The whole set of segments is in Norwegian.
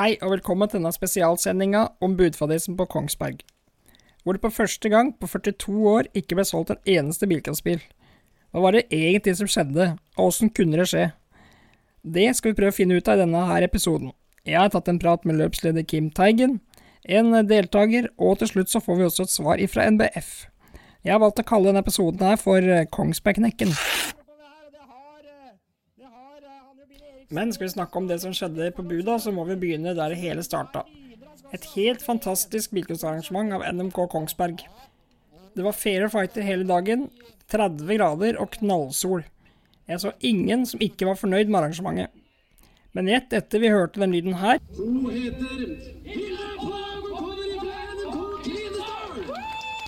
Hei og velkommen til denne spesialsendinga om budfadesen på Kongsberg. Hvor det på første gang på 42 år ikke ble solgt en eneste bilcrossbil. Hva var det egentlig som skjedde, og åssen kunne det skje? Det skal vi prøve å finne ut av i denne her episoden. Jeg har tatt en prat med løpsleder Kim Teigen, en deltaker, og til slutt så får vi også et svar ifra NBF. Jeg har valgt å kalle denne episoden her for Kongsbergknekken. Men skal vi snakke om det som skjedde på Buda, så må vi begynne der det hele starta. Et helt fantastisk bilcrossarrangement av NMK Kongsberg. Det var fair fighter hele dagen, 30 grader og knallsol. Jeg så ingen som ikke var fornøyd med arrangementet. Men rett etter vi hørte den lyden her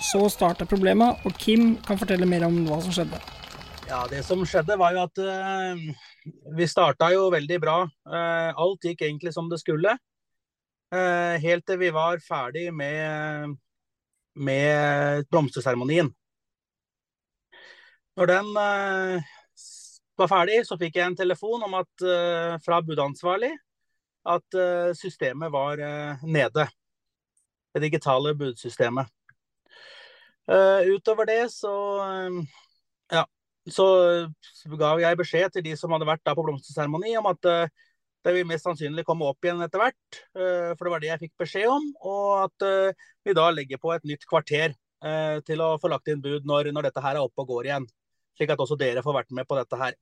Så starta problemet, og Kim kan fortelle mer om hva som skjedde. Ja, Det som skjedde, var jo at uh, vi starta jo veldig bra. Uh, alt gikk egentlig som det skulle. Uh, helt til vi var ferdig med, med blomsterseremonien. Når den var ferdig, så fikk jeg en telefon at, fra budansvarlig at systemet var nede. Det digitale budsystemet. utover det så så ga jeg beskjed til de som hadde vært på blomsterseremoni om at uh, det vil mest sannsynlig komme opp igjen etter hvert. Uh, for det var det jeg fikk beskjed om. Og at uh, vi da legger på et nytt kvarter til å få lagt inn bud når, når, dette her er oppe og går igjen. Slik at også dere får vært med på dette her.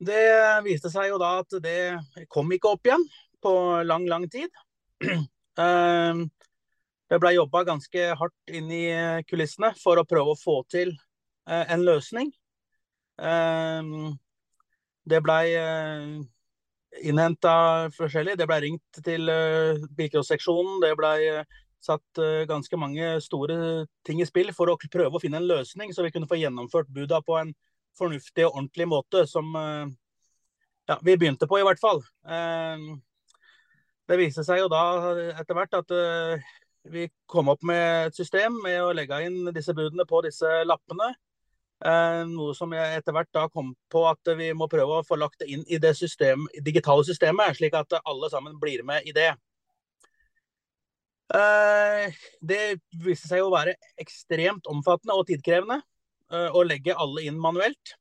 Det viste seg jo da at det kom ikke opp igjen på lang, lang tid. det ble jobba ganske hardt inn i kulissene for å prøve å få til Eh, en løsning. Ehm, det blei eh, innhenta forskjellig. Det blei ringt til eh, bilcross-seksjonen. Det blei satt ganske mange store ting i spill for å prøve å finne en løsning, så vi kunne få gjennomført buda på en fornuftig og ordentlig måte, som ja, vi begynte på, i hvert fall. Ehm, det viste seg jo da etter hvert at vi kom opp med et system med å legge inn disse budene på disse lappene. Eh, noe som jeg etter hvert da kom på at vi må prøve å få lagt det inn i det system, digitale systemet, slik at alle sammen blir med i det. Eh, det viste seg å være ekstremt omfattende og tidkrevende eh, å legge alle inn manuelt.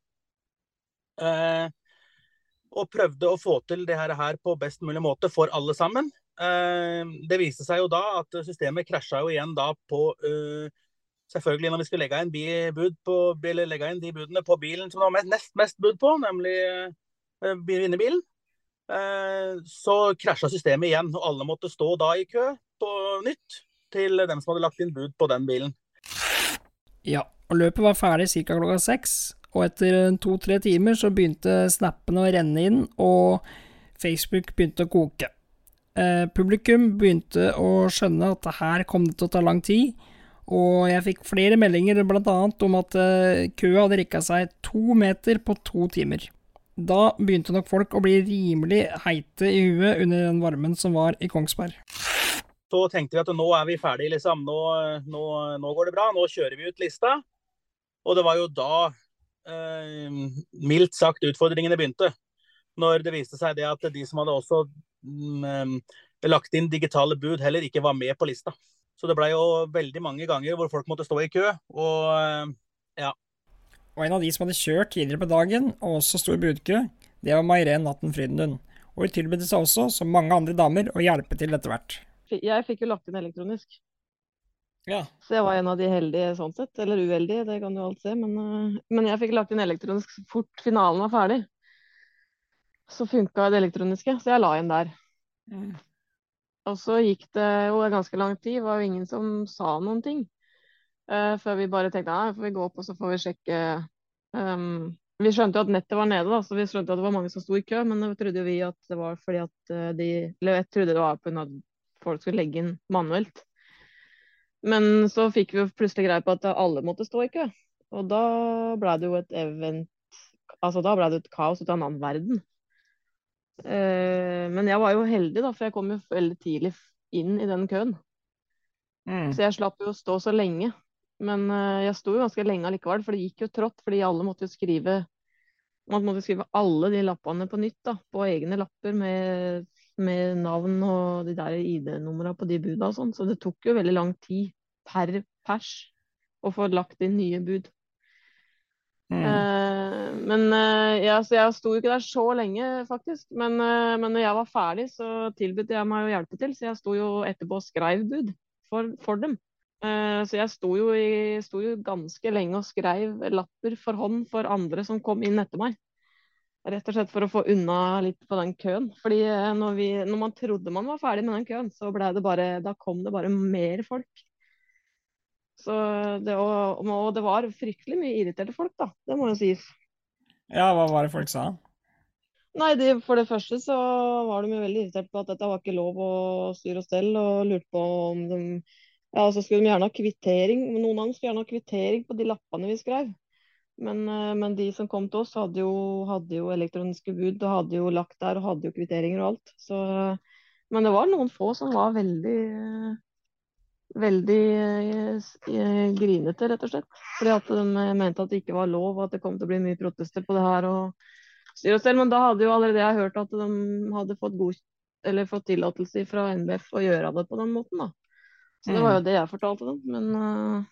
Og prøvde å få til det her på best mulig måte for alle sammen. Det viste seg jo da at systemet krasja jo igjen da på selvfølgelig når vi skulle legge inn, på, legge inn de budene på bilen som det var mest, nest mest bud på, nemlig uh, vinnerbilen, uh, så krasja systemet igjen. Og alle måtte stå da i kø på nytt til dem som hadde lagt inn bud på den bilen. Ja, og løpet var ferdig ca. klokka seks. Og etter to-tre timer så begynte snappene å renne inn, og Facebook begynte å koke. Eh, publikum begynte å skjønne at her kom det til å ta lang tid, og jeg fikk flere meldinger bl.a. om at uh, køa hadde rikka seg to meter på to timer. Da begynte nok folk å bli rimelig heite i huet under den varmen som var i Kongsberg. Så tenkte vi at nå er vi ferdige, liksom. Nå, nå, nå går det bra. Nå kjører vi ut lista. Og det var jo da, eh, mildt sagt, utfordringene begynte. Når det viste seg det at de som hadde også mm, lagt inn digitale bud, heller ikke var med på lista. Så det ble jo veldig mange ganger hvor folk måtte stå i kø. Og eh, ja. Og en av de som hadde kjørt tidligere på dagen, og også stor i budkø, det var Mairen Natten Frydenlund. Og hun tilbød seg også, som mange andre damer, å hjelpe til etter hvert. Jeg fikk jo lagt inn elektronisk. Ja. Så jeg var en av de heldige sånn sett. Eller uheldige, det kan du alt se. Men, eh, men jeg fikk lagt inn elektronisk fort finalen var ferdig. Så funka det elektroniske, så jeg la inn der. Mm. Og så gikk det jo ganske lang tid, det var jo ingen som sa noen ting. Uh, før vi bare tenkte nei, får vi gå opp og så får vi sjekke um, Vi skjønte jo at nettet var nede, da, så vi skjønte at det var mange som sto i kø. Men det trodde vi at det var fordi at uh, de Eller jeg trodde det var pga. at folk skulle legge inn manuelt. Men så fikk vi jo plutselig greie på at alle måtte stå i kø. Og da ble det jo et event Altså da ble det et kaos ut av en annen verden. Eh, men jeg var jo heldig, da, for jeg kom jo veldig tidlig inn i den køen. Mm. Så jeg slapp jo å stå så lenge. Men uh, jeg sto jo ganske lenge allikevel, for det gikk jo trått. Fordi alle måtte jo skrive man måtte skrive alle de lappene på nytt da, på egne lapper med med navn og de der ID-numra på de buda og sånn, så det tok jo veldig lang tid per pers å få lagt inn nye bud. Mm. Eh, men ja, så jeg sto ikke der så lenge, faktisk. Men, eh, men når jeg var ferdig, så tilbød jeg meg å hjelpe til, så jeg sto jo etterpå og skrev bud for, for dem. Eh, så jeg sto jo, i, sto jo ganske lenge og skrev lapper for hånd for andre som kom inn etter meg. Rett og slett for å få unna litt på den køen. Fordi eh, når, vi, når man trodde man var ferdig med den køen, så ble det bare, da kom det bare mer folk. Så det, og, og det var fryktelig mye irriterte folk, da. Det må jo sies. Ja, hva var det folk sa? Nei, de, For det første så var de jo veldig irritert på at dette var ikke lov å styre og stelle, og lurte på om de Ja, så skulle de gjerne ha kvittering. Noen av dem skulle gjerne ha kvittering på de lappene vi skrev. Men, eh, men, de som kom til oss, hadde jo, hadde jo, elektroniske bud og hadde jo lagt der og hadde jo kvitteringer og alt. Så, men det var noen få som var veldig veldig eh, grinete, rett og slett. Fordi at de mente at det ikke var lov, og at det kom til å bli mye protester på det her. og styre selv. Men da hadde jo allerede jeg hørt at de hadde fått, god, fått tillatelse fra NBF å gjøre det på den måten. da. Så det var jo mm. det jeg fortalte dem. Men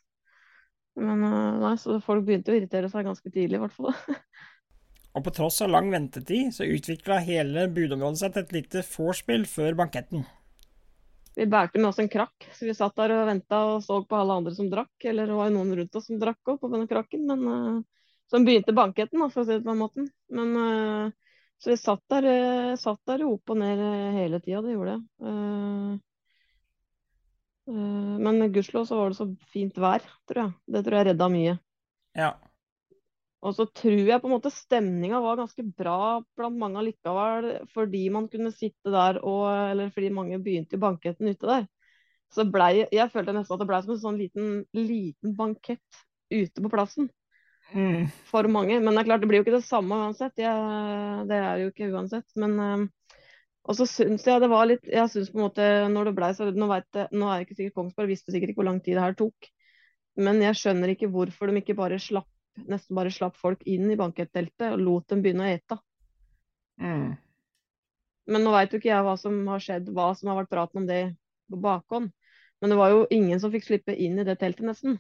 men eh, nei, så folk begynte å irritere seg ganske tidlig, i hvert fall. og på tross av lang ventetid, så utvikla hele budområdet seg til et lite vorspiel før banketten. Vi bærte med oss en krakk, så vi satt der og venta og så på alle andre som drakk. Eller det var jo noen rundt oss som drakk òg på denne krakken, men uh, som begynte banketten, for å si det på den måten. Men uh, så vi satt der, uh, satt der opp og ned hele tida, det gjorde det. Men gudskjelov så var det så fint vær, tror jeg. Det tror jeg redda mye. Ja. Og så tror jeg på en måte stemninga var ganske bra blant mange allikevel, fordi man kunne sitte der og Eller fordi mange begynte i banketten ute der. Så blei Jeg følte nesten at det blei som en sånn liten, liten bankett ute på plassen. Mm. For mange. Men det er klart, det blir jo ikke det samme uansett. Jeg, det er jo ikke uansett. Men uh, og så syns jeg det var litt Jeg syns på en måte når det blei så nå, vet jeg, nå er jeg ikke sikkert Kongsberg visste sikkert ikke hvor lang tid det her tok. Men jeg skjønner ikke hvorfor de ikke bare slapp nesten bare slapp folk inn i banketteltet og lot dem begynne å ete. Mm. Men nå veit jo ikke jeg hva som har skjedd, hva som har vært praten om det på bakhånd. Men det var jo ingen som fikk slippe inn i det teltet, nesten.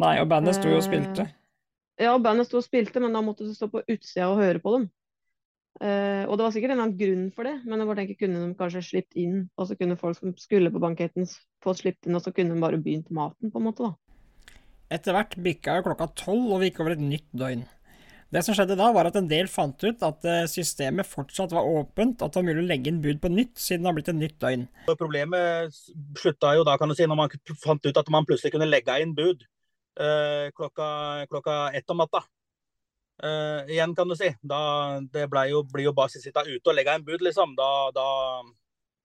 Nei, og bandet sto jo og spilte. Eh, ja, bandet sto og spilte, men da måtte du stå på utsida og høre på dem. Uh, og det var sikkert en annen grunn for det, men jeg bare tenker, kunne de kanskje sluppet inn, og så kunne folk som skulle på banketten få sluppet inn, og så kunne de bare begynt maten, på en måte, da. Etter hvert bikka klokka tolv, og vi gikk over et nytt døgn. Det som skjedde da, var at en del fant ut at eh, systemet fortsatt var åpent, at det var mulig å legge inn bud på nytt, siden det har blitt et nytt døgn. Problemet slutta jo da, kan du si, når man fant ut at man plutselig kunne legge inn bud eh, klokka, klokka ett om natta. Eh, igjen, kan du si. Da, det jo, blir jo bare å ute og legge inn bud, liksom. Da, da,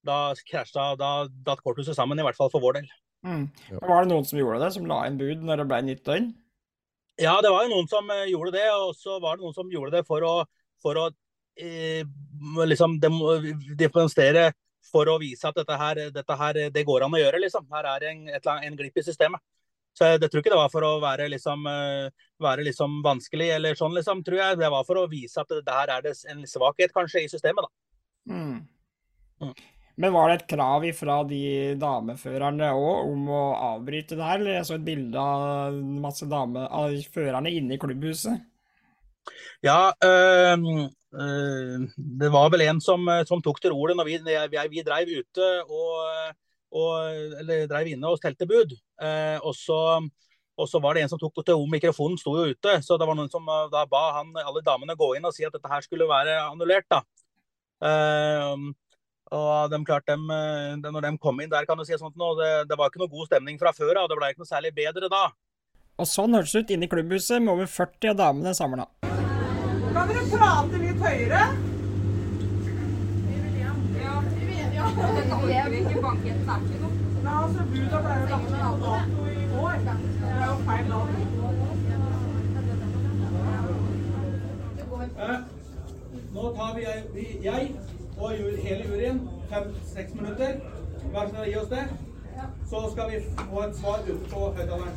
da krasja Da datt korthuset sammen, i hvert fall for vår del. Mm. Var det noen som gjorde det, som la inn bud når det ble nytt døgn? Ja, det var jo noen som uh, gjorde det. Og så var det noen som gjorde det for å, for å eh, liksom demonstrere for å vise at dette her, dette her, det går an å gjøre, liksom. Her er en, et, en glipp i systemet. Så jeg, jeg tror ikke det var for å være liksom, eh, være liksom vanskelig eller sånn, liksom, tror jeg. Det var for å vise at det, det her er det en svakhet kanskje i systemet, da. Mm. Mm. Men var det et krav fra de dameførerne òg om å avbryte det her? Eller jeg så et bilde av masse dame, av førerne inne i klubbhuset? Ja, øh, øh, det var vel en som, som tok til ordet når vi, vi, vi dreiv ute og og, eller dreiv inne og stelte bud. Eh, og, så, og, så, var det en som tok til mikrofonen sto jo ute. Så det var noen som da ba han, alle damene gå inn og si at dette her skulle være annullert. da. Eh, og de klarte dem, eh, når de kom inn der, kan du si sånt nå, det, det var ikke noe god stemning fra før av. Det ble ikke noe særlig bedre da. Og sånn hørtes det ut inne i klubbhuset med over 40 av damene samla. Kan dere prate litt høyere? Det er ikke banketten er ikke noe. Nei, altså, Buda ble jo lagt ned dato i går. Det feil dato. Eh, nå tar vi jeg og hele juryen fem-seks minutter. Vær så snill, gi oss det. Så skal vi få et svar ute på høyttaleren.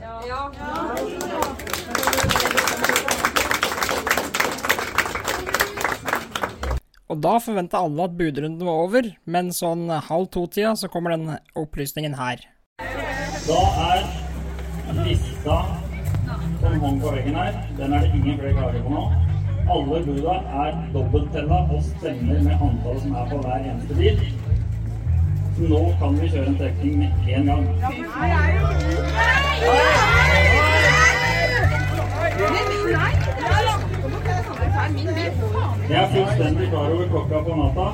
Ja. ja. Og da forventa alle at budrunden var over, men sånn halv to-tida så kommer den opplysningen her. Da er lista som hang på veggen her, den er det ingen flere klager på nå. Alle buda er dobbelttella og stemmer med antallet som er på hver eneste bil. Nå kan vi kjøre en trekning med én gang. Jeg er fullstendig klar over klokka på natta.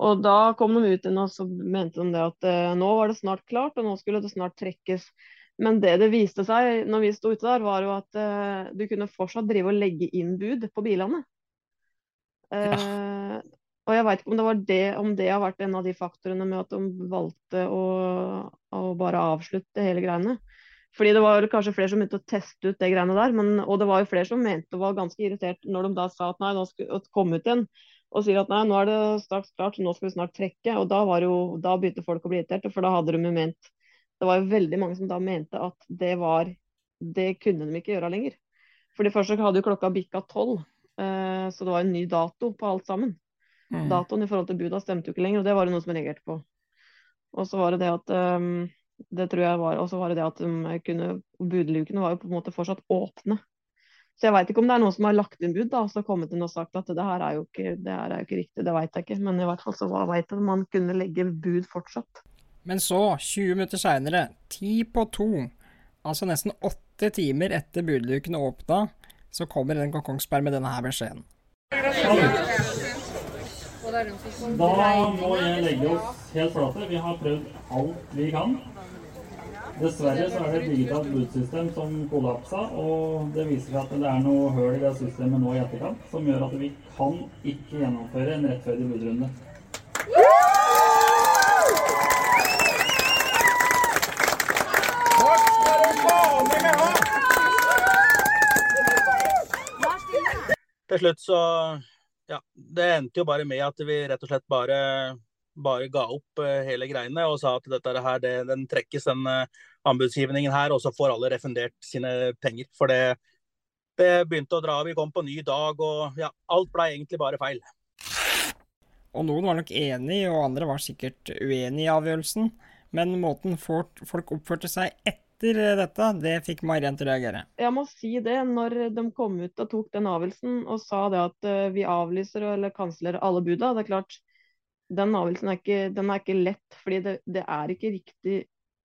Og da kom de ut igjen og så mente de det at eh, nå var det snart klart, og nå skulle det snart trekkes. Men det det viste seg når vi sto ute der, var jo at uh, du kunne fortsatt drive og legge inn bud på bilene. Eh, og jeg veit ikke om det, var det, om det har vært en av de faktorene med at de valgte å, å bare avslutte hele greiene. Fordi det var kanskje flere som begynte å teste ut det greiene der. Men, og det var jo flere som mente og var ganske irritert når de da sa at nei, nå skal vi komme ut igjen. Og sier at nei, nå er det straks klart, nå skal vi snart trekke. Og da, var jo, da begynte folk å bli irriterte, for da hadde de jo ment Det var jo veldig mange som da mente at det var Det kunne de ikke gjøre lenger. For det første hadde jo klokka bikka tolv, eh, så det var en ny dato på alt sammen. Mm. Datoen i forhold til buda stemte jo ikke lenger, og det var det noen som reagerte på. Og så var det det at um, det tror jeg var, Og så var det det at de kunne, budlukene var jo på en måte fortsatt åpne. Så jeg veit ikke om det er noen som har lagt inn bud da, og så kommet inn og sagt at det her er jo ikke, er jo ikke riktig, det veit jeg ikke. Men i hvert fall så veit jeg at man kunne legge bud fortsatt. Men så, 20 minutter seinere, ti på to, altså nesten åtte timer etter budlukene åpna, så kommer en Kongsberg med denne her beskjeden. Da må jeg legge oss helt flate. Vi har prøvd alt vi kan. Dessverre så er det et digitalt budsystem som kollapsa, og det viser seg at det er noe høl i det systemet nå i etterkant som gjør at vi kan ikke gjennomføre en rettferdig budrunde. Til slutt så Ja, det endte jo bare med at vi rett og slett bare bare ga opp uh, hele greiene og sa at dette her, det, den trekkes, den uh, anbudsgivningen her, og så får alle refundert sine penger. For det, det begynte å dra. Vi kom på ny dag, og ja, alt ble egentlig bare feil. Og noen var nok enig, og andre var sikkert uenig i avgjørelsen. Men måten folk oppførte seg etter dette, det fikk Mariann til å reagere. Jeg må si det, når de kom ut og tok den avgjørelsen og sa det at uh, vi avlyser eller kansellerer alle buda, det er klart den avgjørelsen er ikke, er ikke lett, fordi det, det, er ikke riktig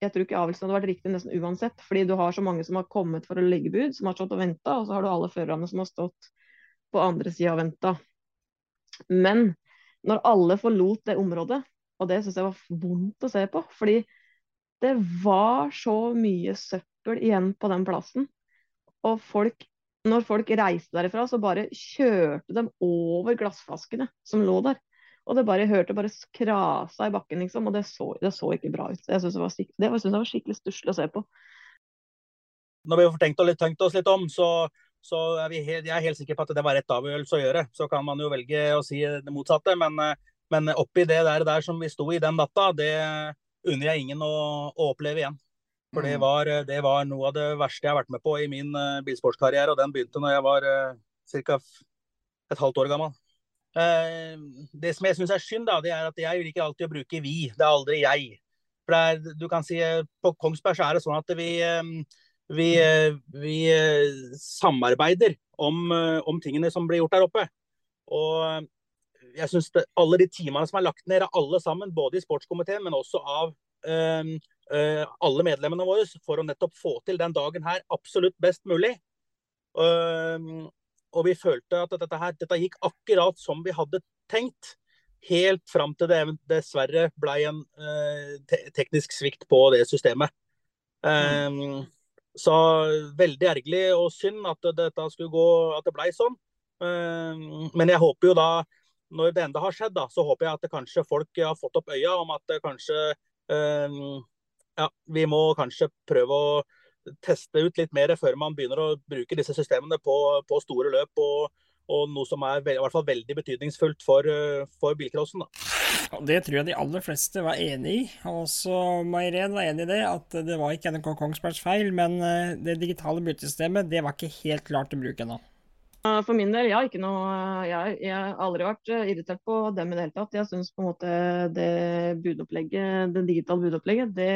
Jeg tror ikke avgjørelsen hadde vært riktig nesten uansett, fordi du har så mange som har kommet for å legge bud, som har stått og venta, og så har du alle førerne som har stått på andre sida og venta. Men når alle forlot det området, og det syns jeg var vondt å se på, fordi det var så mye søppel igjen på den plassen, og folk når folk reiste derifra, så bare kjørte de over glassflaskene som lå der. Og det bare hørte bare skrasa i bakken, liksom. Og det så, det så ikke bra ut. Jeg syns det, var, det var, skikkelig stusslig å se på. Når vi har tenkt, tenkt oss litt om, så, så er helt, jeg er helt sikker på at det var rett avgjørelse å gjøre. Så kan man jo velge å si det motsatte. Men, men oppi det der, der, som vi sto i den natta, det unner jeg ingen å, å oppleve igjen. For det mm. var, det var, noe av det verste jeg har vært med på i min uh, bilsportskarriere. Og den begynte når jeg var uh, ca. et halvt år gammel. Uh, det som jeg syns er synd, da, det er at jeg liker alltid å bruke vi. Det er aldri jeg. For er, du kan si eh, På Kongsberg så er det sånn at vi, eh, vi, vi samarbeider om, om, tingene som blir gjort der oppe. Og jeg syns alle de timene som er lagt ned av alle sammen, både i sportskomiteen, men også av um, uh, alle medlemmene våre, for å nettopp få til den dagen her absolutt best mulig. Um, og vi følte at dette, her, dette gikk akkurat som vi hadde tenkt. Helt fram til det dessverre ble en uh, te teknisk svikt på det systemet. Um, så veldig ergerlig og synd at dette skulle gå, at det ble sånn. Um, men jeg håper jo da, når det enda har skjedd, da, så håper jeg at kanskje folk har fått opp øya om at kanskje um, ja, vi må kanskje prøve å teste ut litt mer før man begynner å bruke disse systemene på, på store løp og, og noe som er i hvert fall veldig betydningsfullt for, for bilcrossen. Da. Det tror jeg de aller fleste var enig i. Også Mairen var enig i det, at det var ikke NRK Kongsbergs feil, men det digitale byttesystemet det var ikke helt klart til bruk ennå. For min del, jeg har, noe, jeg, jeg har aldri vært irritert på dem i det hele tatt. Jeg syns på en måte det budopplegget, det digitale budopplegget, det,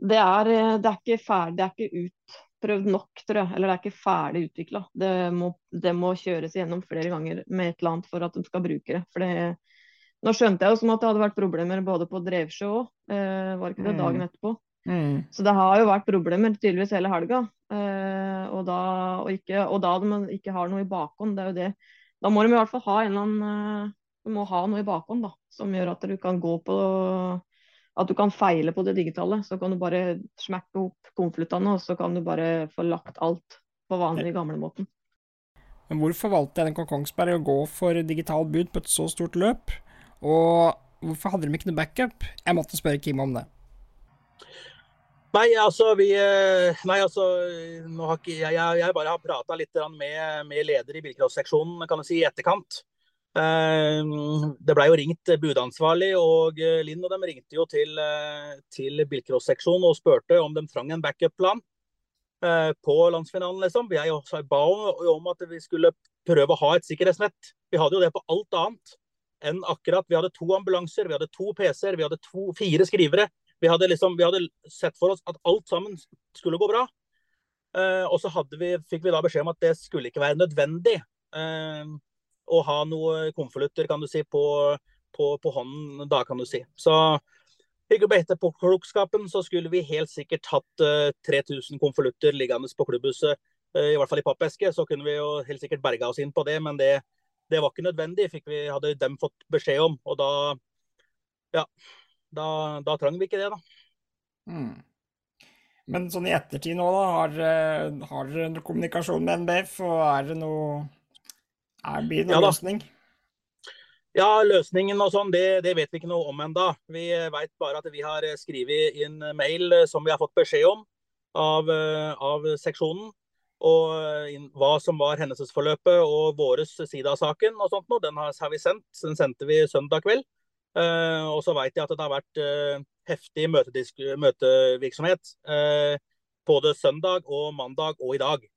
det, er, det er ikke ferdig, det er ikke utprøvd nok, tror jeg. Eller det er ikke ferdig utvikla. Det, det, må kjøres igjennom flere ganger med et eller annet for at de skal bruke det. For det, nå skjønte jeg jo som at det hadde vært problemer både på Drevsjø òg, eh, var ikke det dagen mm. etterpå. Mm. Så det har jo vært problemer tydeligvis hele helga. Eh, og, da, og, ikke, og da de ikke har noe i bakhånd, det er jo det. Da må de i hvert fall ha en eller annen eh, Du må ha noe i bakhånd da, som gjør at du kan gå på At du kan feile på det digitale. Så kan du bare smekke opp konvoluttene, og så kan du bare få lagt alt på vanlig gamlemåten. Men hvorfor valgte NRK Kongsberg å gå for digital bud på et så stort løp? Og hvorfor hadde de ikke noe backup? Jeg måtte spørre Kim om det. Nei, altså, vi, eh, nei, altså ikke, jeg, jeg, bare har prata litt med, med, leder i bilcrossseksjonen kan jeg si, i etterkant. Eh, det blei jo ringt budansvarlig, og eh, Linn og dem ringte jo til, til bilcrossseksjonen og spurte om de trang en backup-plan på landsfinalen. liksom. Jeg ba om at vi skulle prøve å ha et sikkerhetsnett. Vi hadde jo det på alt annet enn akkurat Vi hadde to ambulanser, vi hadde to PC-er, vi hadde to, fire skrivere. Vi hadde, liksom, vi hadde sett for oss at alt sammen skulle gå bra. Uh, og så vi, fikk vi da beskjed om at det skulle ikke være nødvendig uh, å ha noe konvolutter kan du si, på, på, på, hånden da, kan du si. Så i etterpåklokskapen så skulle vi helt sikkert hatt uh, eh, 3000 konvolutter liggende på klubbhuset, i hvert fall i pappeske. Så kunne vi jo helt sikkert berga oss inn på det, men det, det var ikke nødvendig, fikk vi, hadde dem fått beskjed om. Og da, ja, da, da trenger vi ikke det, da. Mm. Men sånn i ettertid nå, da, har, eh, har dere noe kommunikasjon med NBF, og er det noe er, det noen ja, løsning? Ja, løsningen og sånn, det, det, vet vi ikke noe om ennå. Vi vet bare at vi har skrevet inn mail som vi har fått beskjed om av, av seksjonen. Og hva som var hendelsesforløpet og vår side av saken og sånt noe, den har, har vi sendt. Den sendte vi søndag kveld. Uh, og så vet jeg at det har vært uh, heftig møtevirksomhet uh, både søndag og mandag og i dag.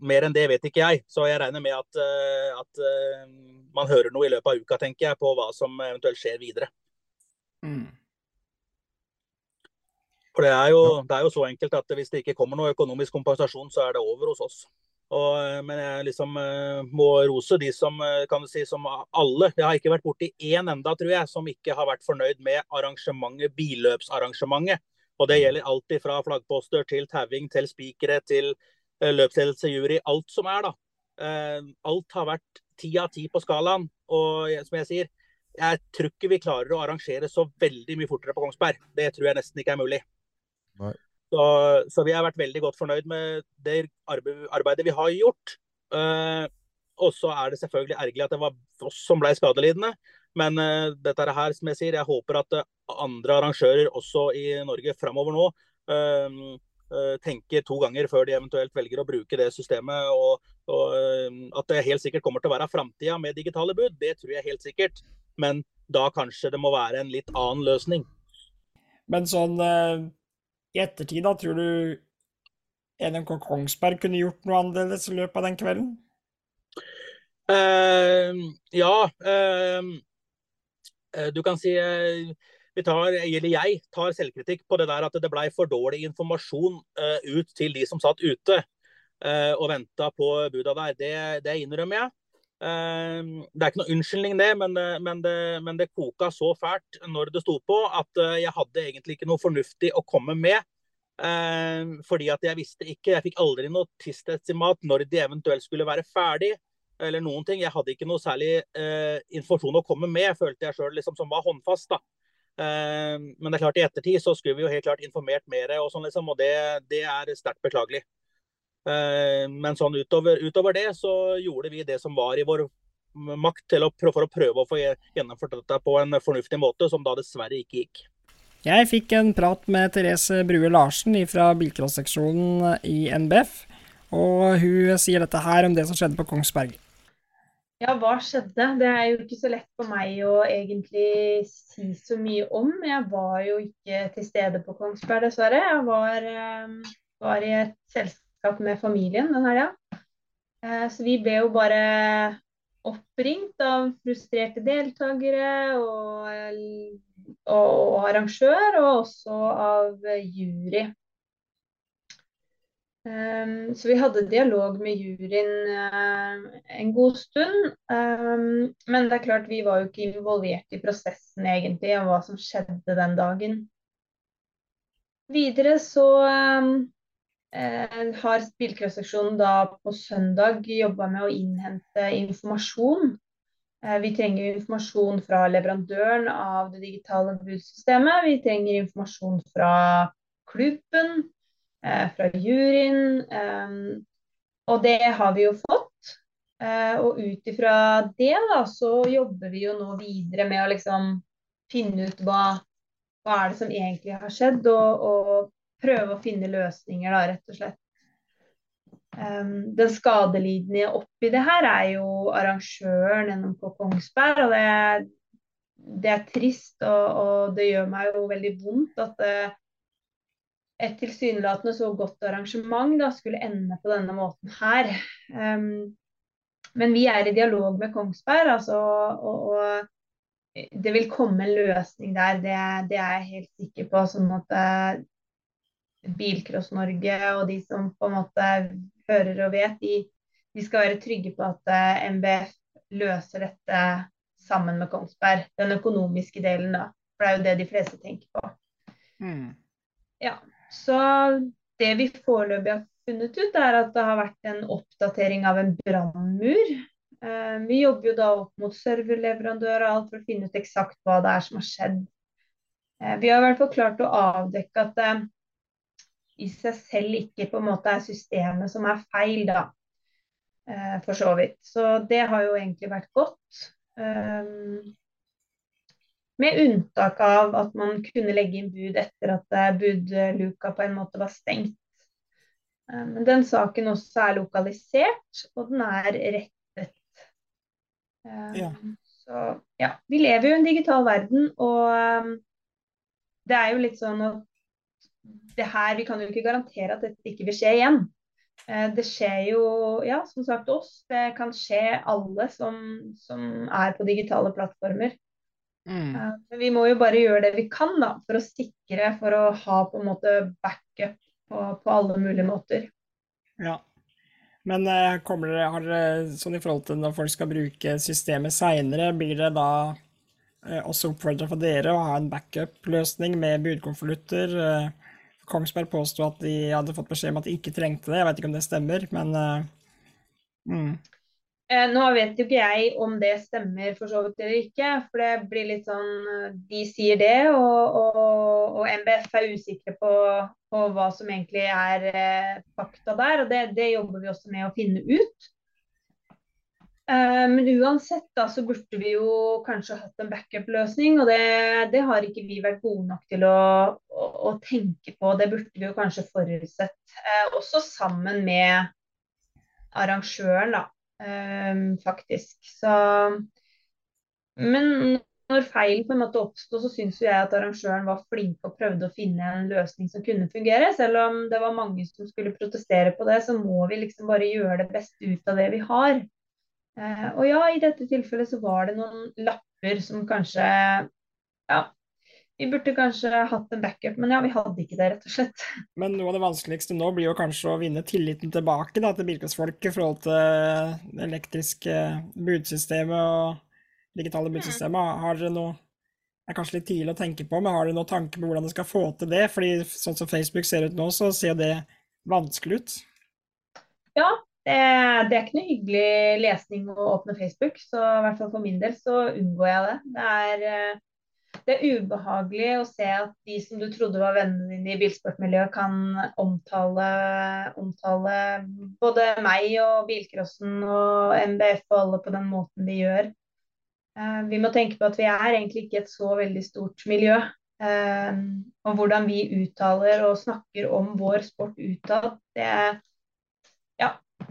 mer enn det vet ikke jeg, så jeg regner med at, at man hører noe i løpet av uka, tenker jeg, på hva som eventuelt skjer videre. Mm. For det er, jo, det er jo så enkelt at hvis det ikke kommer noe økonomisk kompensasjon, så er det over hos oss. Og, eh, men jeg liksom uh, må rose de som uh, kan du si, som alle. Jeg har ikke vært borti én enda, tror jeg, som ikke har vært fornøyd med arrangementet, billøpsarrangementet. Og det gjelder alt fra flaggposter til tauing til spikere til uh, løpsledelse, jury. Alt som er, da. alt har vært ti av ti på skalaen. Og som jeg sier, jeg tror ikke vi klarer å arrangere så veldig mye fortere på Kongsberg. Det tror jeg nesten ikke er mulig. Så, så, vi har vært veldig godt fornøyd med det arbeidet vi har gjort. Uh, og så er det selvfølgelig ergerlig at det var oss som ble skadelidende. Men uh, dette her, som jeg sier, jeg håper at uh, andre arrangører også i Norge framover nå tenker to ganger før de eventuelt velger å bruke det systemet. Og, og at det helt sikkert kommer til å være framtida med digitale bud, det tror jeg helt sikkert. Men da kanskje det må være en litt annen løsning. Men sånn i ettertid, da, tror du NMK Kongsberg kunne gjort noe annerledes i løpet av den kvelden? Uh, ja. Uh, du kan si uh, vi tar, eller jeg tar selvkritikk på det der at det ble for dårlig informasjon ut til de som satt ute og venta på buda der. Det, det innrømmer jeg. Det er ikke noe unnskyldning, det men, men det, men det koka så fælt når det sto på at jeg hadde egentlig ikke noe fornuftig å komme med. Fordi at jeg visste ikke, jeg fikk aldri noe tidsestimat når de eventuelt skulle være ferdig. Eller noen ting. Jeg hadde ikke noe særlig eh, informasjon å komme med, følte jeg sjøl liksom, som var håndfast. da. Eh, men det er klart i ettertid så skulle vi jo helt klart informert mer, og sånn liksom, og det, det er sterkt beklagelig. Eh, men sånn utover, utover, det så gjorde vi det som var i vår makt til å, for å prøve å få gjennomført dette på en fornuftig måte, som da dessverre ikke gikk. Jeg fikk en prat med Therese Brue Larsen fra bilcross-seksjonen i NBF. Og hun sier dette her om det som skjedde på Kongsberg. Ja, hva skjedde? Det er jo ikke så lett for meg å egentlig si så mye om. Jeg var jo ikke til stede på Kongsberg, dessverre. Jeg var, eh, var i et selskap med familien den helga. Eh, så vi ble jo bare oppringt av frustrerte deltakere og, og arrangør, og også av jury. Um, så vi hadde dialog med juryen uh, en god stund. Um, men det er klart vi var jo ikke involvert i prosessen egentlig, og hva som skjedde den dagen. Videre så uh, har bilcrossseksjonen da på søndag jobba med å innhente informasjon. Eh, vi trenger informasjon fra leverandøren av det digitale budsystemet. Vi trenger informasjon fra klubben. Eh, fra juryen. Eh, og det har vi jo fått. Eh, og ut ifra det da, så jobber vi jo nå videre med å liksom finne ut hva, hva er det som egentlig har skjedd, og, og prøve å finne løsninger, da, rett og slett. Um, den skadelidende oppi det her er jo arrangøren på Kongsberg. og det, det er trist, og, og, det gjør meg jo veldig vondt at uh, et tilsynelatende så godt arrangement da, skulle ende på denne måten her. Um, men vi er i dialog med Kongsberg, altså, og, og, det vil komme en løsning der. Det, det er jeg helt sikker på. sånn at uh, Bilcross-Norge og de som på en måte hører og vet, de, de skal være trygge på at eh, MBF løser dette sammen med Kongsberg. Den økonomiske delen, da. For det er jo det de fleste tenker på. Mm. Ja. Så det vi foreløpig har funnet ut, er at det har vært en oppdatering av en brannmur. Eh, vi jobber jo da opp mot serverleverandører og alt for å finne ut eksakt hva det er som har skjedd. Eh, vi har i hvert fall klart å avdekke at det i seg selv ikke på en måte er systemet som er feil, da. Eh, for så vidt. Så det har jo egentlig vært godt. Med unntak av at man kunne legge inn bud etter at eh, budluka på en måte var stengt. Men men den saken også er lokalisert, og den er rettet. Um, ja. Så ja, vi lever jo i en digital verden, og det er jo litt sånn at det her, Vi kan jo ikke garantere at dette ikke vil skje igjen. Det skjer jo, ja, som sagt oss. Det kan skje alle som, som er på digitale plattformer. Mm. Men vi må jo bare gjøre det vi kan da, for å sikre, for å ha på en måte backup på, på alle mulige måter. Ja. Men eh, kommer dere, har dere sånn i forhold til når folk skal bruke systemet seinere, blir det da eh, også oppfordra for dere å ha en backup-løsning med budkonvolutter? Eh, Kongsberg påsto at de hadde fått beskjed om at de ikke trengte det, jeg vet ikke om det stemmer, men mm. Eh, nå vet jo ikke jeg om det stemmer for så vidt eller ikke. For det blir litt sånn De sier det, og, og, og MBF er usikre på, på, hva som egentlig er eh, fakta der. Og det, det, jobber vi også med å finne ut. Eh, men uansett da, så burde vi jo kanskje hatt en backup-løsning. Og det, det, har ikke vi vært gode nok til å, å, å, tenke på. Det burde vi jo kanskje forutsett. Eh, også sammen med arrangøren, da. eh, faktisk. Så Men når feilen på en måte oppsto, så syns jeg at arrangøren var flink og prøvde å finne en løsning som kunne fungere. Selv om det var mange som skulle protestere på det, så må vi liksom bare gjøre det beste ut av det vi har. Eh, og ja, i dette tilfellet så var det noen lapper som kanskje ja, vi burde kanskje hatt en backup, men ja, vi hadde ikke det, rett og slett. Men noe av det vanskeligste nå blir jo kanskje å vinne tilliten tilbake da, til bilcrossfolk i forhold til det elektriske budsystemet og digitale budsystemet. Har dere noe Det er kanskje litt tidlig å tenke på, men har dere noen tanke på hvordan dere skal få til det? Fordi sånn som Facebook ser ut nå, så ser det vanskelig ut. Ja, det, det, er ikke noe hyggelig lesning å åpne Facebook, så i hvert fall for min del så unngår jeg det. Det er eh, det er ubehagelig å se at de som du trodde var vennene dine i bilsportmiljøet, kan omtale, omtale både meg og bilcrossen og MBF og alle på den måten de gjør. Eh, vi må tenke på at vi er egentlig ikke et så veldig stort miljø. Eh, og hvordan vi uttaler og snakker om vår sport utad, det, ja,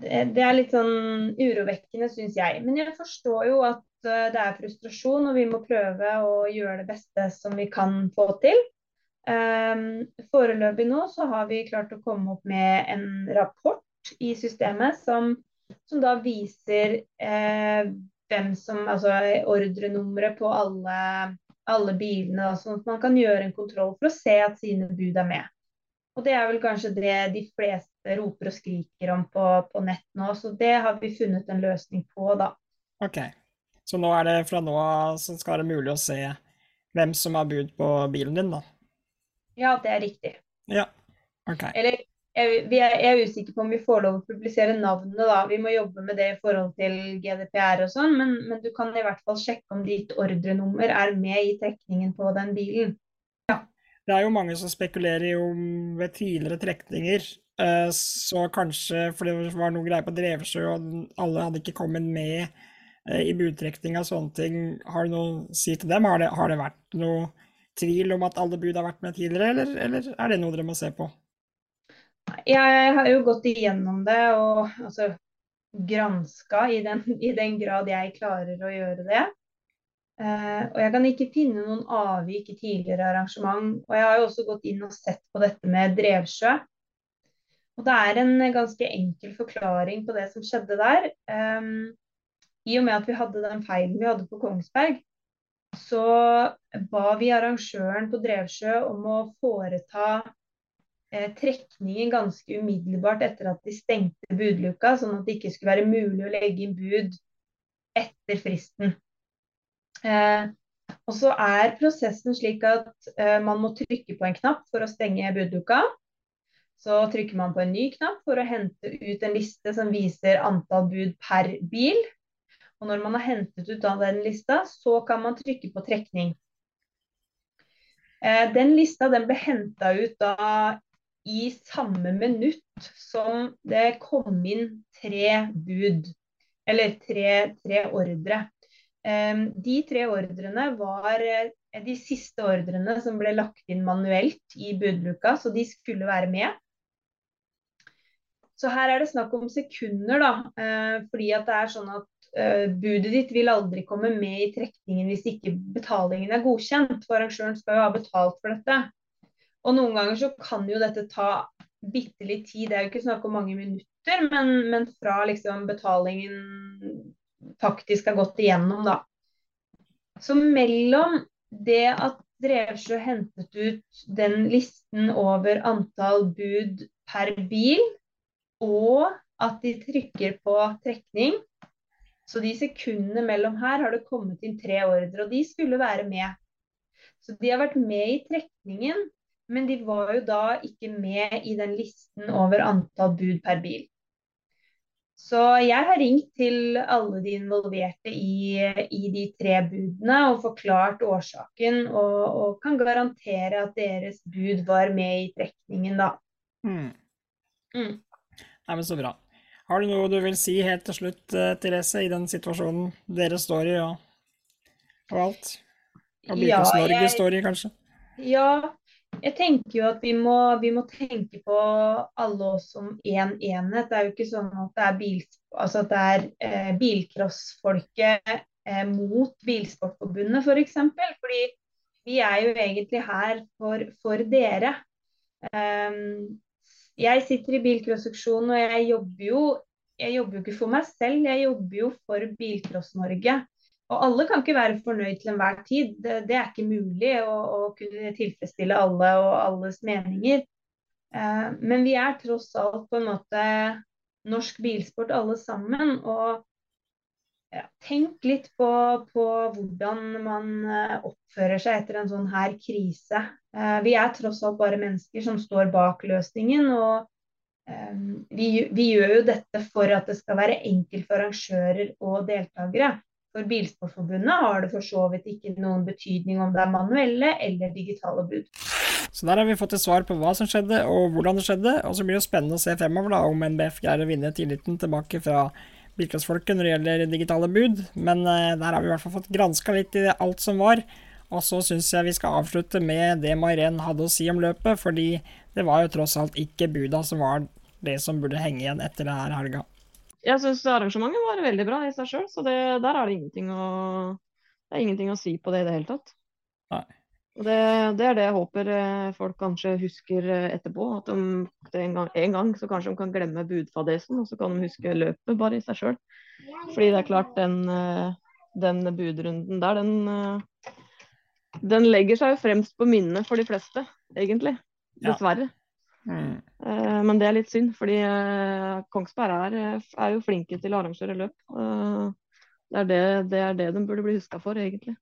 det er litt sånn urovekkende, syns jeg. Men jeg forstår jo at eh, det er frustrasjon, og vi må prøve å gjøre det beste som vi kan få til. Um, foreløpig nå så har vi klart å komme opp med en rapport i systemet som, som da viser eh, hvem som, altså ordrenummeret på alle, alle bilene, sånn at man kan gjøre en kontroll for å se at sine bud er med. Og Det er vel kanskje det de fleste roper og skriker om på, på nett nå, så det har vi funnet en løsning på, da. Ok, Så nå er det fra nå av så skal det mulig å se hvem som har bud på bilen din, da? Ja, det er riktig. Ja, ok. Eller jeg, jeg, er usikker på om vi får lov å publisere navnet, da. Vi må jobbe med det i forhold til GDPR og sånn, men, men, du kan i hvert fall sjekke om ditt ordrenummer er med i trekningen på den bilen. Det er jo mange som spekulerer om ved tidligere trekninger, eh, så kanskje for det var noe greier på Drevsjø og alle hadde ikke kommet med eh, i budtrekninga og sånne ting. Har du noe å si til dem? Har det, har det vært noe tvil om at alle bud har vært med tidligere, eller, eller, er det noe dere må se på? Jeg har jo gått igjennom det og altså, granska i i den grad jeg klarer å gjøre det. Uh, og jeg kan ikke finne noen avvik i tidligere arrangement. Og jeg har jo også gått inn og sett på dette med Drevsjø. Og det er en ganske enkel forklaring på det som skjedde der. Um, I og med at vi hadde den feilen vi hadde på Kongsberg, så ba vi arrangøren på Drevsjø om å foreta eh, trekningen ganske umiddelbart etter at de stengte budluka, sånn at det ikke skulle være mulig å legge inn bud etter fristen. Eh, og så er prosessen slik at eh, man må trykke på en knapp for å stenge budduka. Så trykker man på en ny knapp for å hente ut en liste som viser antall bud per bil. Og når man har hentet ut av den lista, så kan man trykke på trekning. Eh, den lista den ble henta ut da i samme minutt som det kom inn tre bud. Eller tre, tre ordre. Eh, de tre ordrene var eh, de siste ordrene som ble lagt inn manuelt i budluka, så de skulle være med. Så her er det snakk om sekunder, da. Fordi at det er sånn at uh, budet ditt vil aldri komme med i trekningen hvis ikke betalingen er godkjent. For arrangøren skal jo ha betalt for dette. Og noen ganger så kan jo dette ta bitte litt tid. Det er jo ikke snakk om mange minutter, men, men fra liksom betalingen faktisk har gått igjennom, da. Så mellom det at Drevsjø hentet ut den listen over antall bud per bil, og at de trykker på trekning, så de sekundene mellom her har det kommet inn tre ordre, og de skulle være med. Så de har vært med i trekningen, men de var jo da ikke med i den listen over antall bud per bil. Så jeg har ringt til alle de involverte i, i de tre budene og forklart årsaken, og, og, kan garantere at deres bud var med i trekningen, da. Mm. Mm. Nei, men så bra. Har du noe du vil si helt til slutt, eh, Therese, i den situasjonen dere står i, og, og alt? Og Bilkos ja, Norge står i, kanskje? Ja, jeg tenker jo at vi må, vi må tenke på alle oss som én en enhet. Det er jo ikke sånn at det er, bil, altså at det er eh, bilcrossfolket eh, mot Bilsportforbundet. For eksempel. Fordi vi er jo egentlig her for, for dere. Um, jeg sitter i bilcrossseksjonen, og jeg jobber jo jeg jobber jo ikke for meg selv, jeg jobber jo for Bilcross-Norge. Og alle kan ikke være fornøyd til enhver tid. Det, det er ikke mulig å, å, kunne tilfredsstille alle og alles meninger. Eh, men vi er tross alt på en måte norsk bilsport alle sammen. Og ja, tenk litt på, på, hvordan man eh, oppfører seg etter en sånn her krise. Eh, vi er tross alt bare mennesker som står bak løsningen. og eh, vi, vi, gjør jo dette for at det skal være enkelt for arrangører og deltakere. For Bilsportforbundet har det for så vidt ikke noen betydning om det er manuelle eller digitale bud. Så der har vi fått et svar på hva som skjedde og hvordan det skjedde. Og så blir det spennende å se fremover da, om NBF greier å vinne tilliten tilbake fra bilcrossfolket når det gjelder digitale bud. Men uh, der har vi i hvert fall fått granska litt i alt som var. Og så syns jeg vi skal avslutte med det Mairen hadde å si om løpet, fordi det var jo tross alt ikke buda som var det som burde henge igjen etter det her helga. Jeg syns arrangementet var veldig bra i seg sjøl, så det, der er det ingenting å, det er ingenting å si på det i det hele tatt. Nei. Det, det er det jeg håper eh, folk kanskje husker eh, etterpå. At de, det en, gang, en gang så kanskje de kan glemme budfadesen, og så kan de huske løpet bare i seg sjøl. Fordi det er klart, den, eh, den budrunden der, den, den legger seg jo fremst på minnet for de fleste, egentlig. Ja. Mm. Eh, Men det er litt synd, fordi eh, Kongsberg er, er jo flinke til å arrangere løp. Det er det, det er det de burde bli huska for, egentlig.